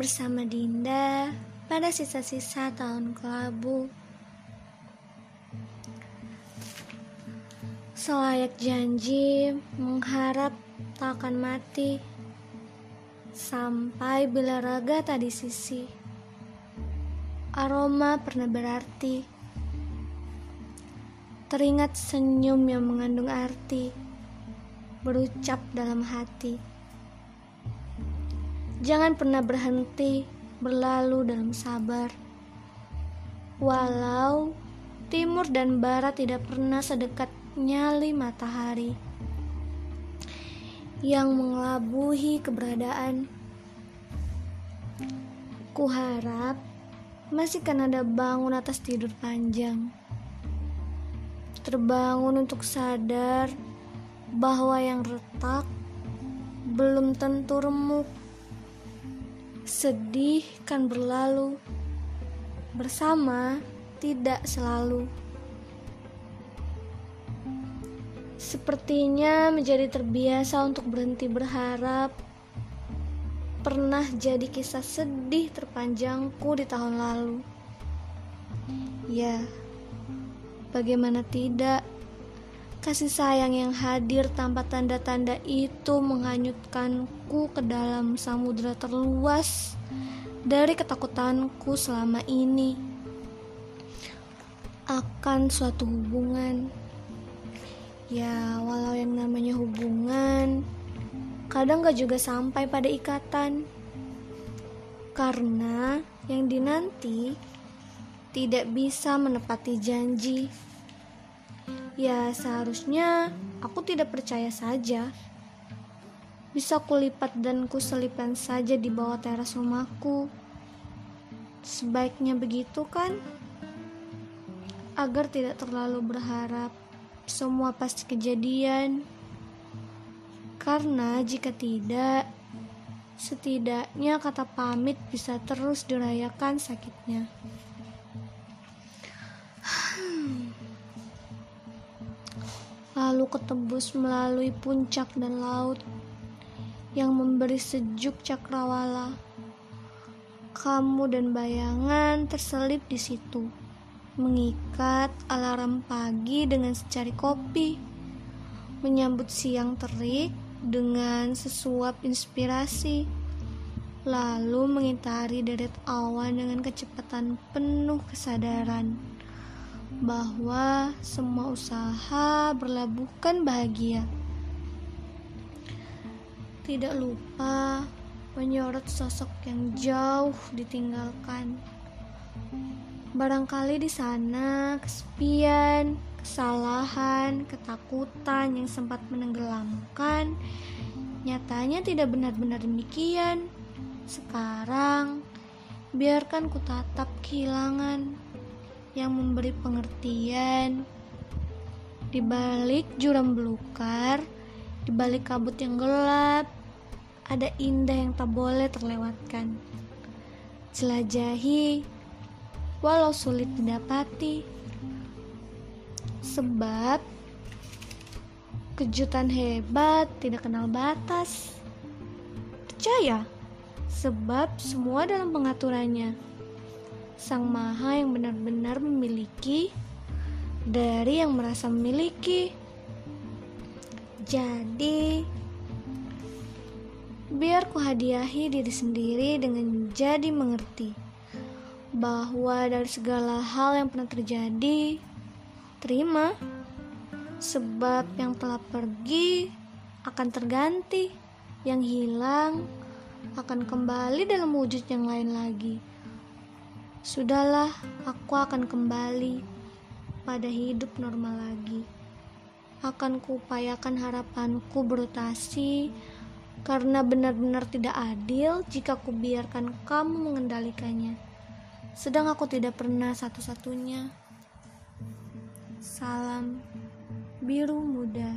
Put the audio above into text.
bersama Dinda pada sisa-sisa tahun kelabu. Selayak janji mengharap tak akan mati sampai bila raga tadi sisi. Aroma pernah berarti. Teringat senyum yang mengandung arti berucap dalam hati. Jangan pernah berhenti berlalu dalam sabar. Walau timur dan barat tidak pernah sedekat nyali matahari yang mengelabuhi keberadaan. Kuharap masih kan ada bangun atas tidur panjang. Terbangun untuk sadar bahwa yang retak belum tentu remuk Sedih kan berlalu, bersama tidak selalu. Sepertinya menjadi terbiasa untuk berhenti berharap. Pernah jadi kisah sedih terpanjangku di tahun lalu. Ya, bagaimana tidak? Kasih sayang yang hadir tanpa tanda-tanda itu menghanyutkanku ke dalam samudera terluas dari ketakutanku selama ini akan suatu hubungan. Ya, walau yang namanya hubungan kadang gak juga sampai pada ikatan. Karena yang dinanti tidak bisa menepati janji. Ya, seharusnya aku tidak percaya saja. Bisa kulipat dan kuselipkan saja di bawah teras rumahku. Sebaiknya begitu kan? Agar tidak terlalu berharap semua pasti kejadian. Karena jika tidak, setidaknya kata pamit bisa terus dirayakan sakitnya. Lalu ketebus melalui puncak dan laut yang memberi sejuk cakrawala. Kamu dan bayangan terselip di situ, mengikat alarm pagi dengan secari kopi, menyambut siang terik dengan sesuap inspirasi, lalu mengitari deret awan dengan kecepatan penuh kesadaran bahwa semua usaha berlabuhkan bahagia. Tidak lupa menyorot sosok yang jauh ditinggalkan. Barangkali di sana kesepian, kesalahan, ketakutan yang sempat menenggelamkan nyatanya tidak benar-benar demikian. Sekarang biarkan ku tatap kehilangan yang memberi pengertian di balik jurang belukar, di balik kabut yang gelap, ada indah yang tak boleh terlewatkan. Jelajahi, walau sulit didapati, sebab kejutan hebat tidak kenal batas. Percaya, sebab semua dalam pengaturannya. Sang Maha yang benar-benar memiliki dari yang merasa memiliki. Jadi, biar ku hadiahi diri sendiri dengan jadi mengerti bahwa dari segala hal yang pernah terjadi, terima, sebab yang telah pergi akan terganti, yang hilang akan kembali dalam wujud yang lain lagi. Sudahlah, aku akan kembali pada hidup normal lagi. Akan kuupayakan harapanku berotasi karena benar-benar tidak adil jika kubiarkan kamu mengendalikannya. Sedang aku tidak pernah satu-satunya. Salam biru muda.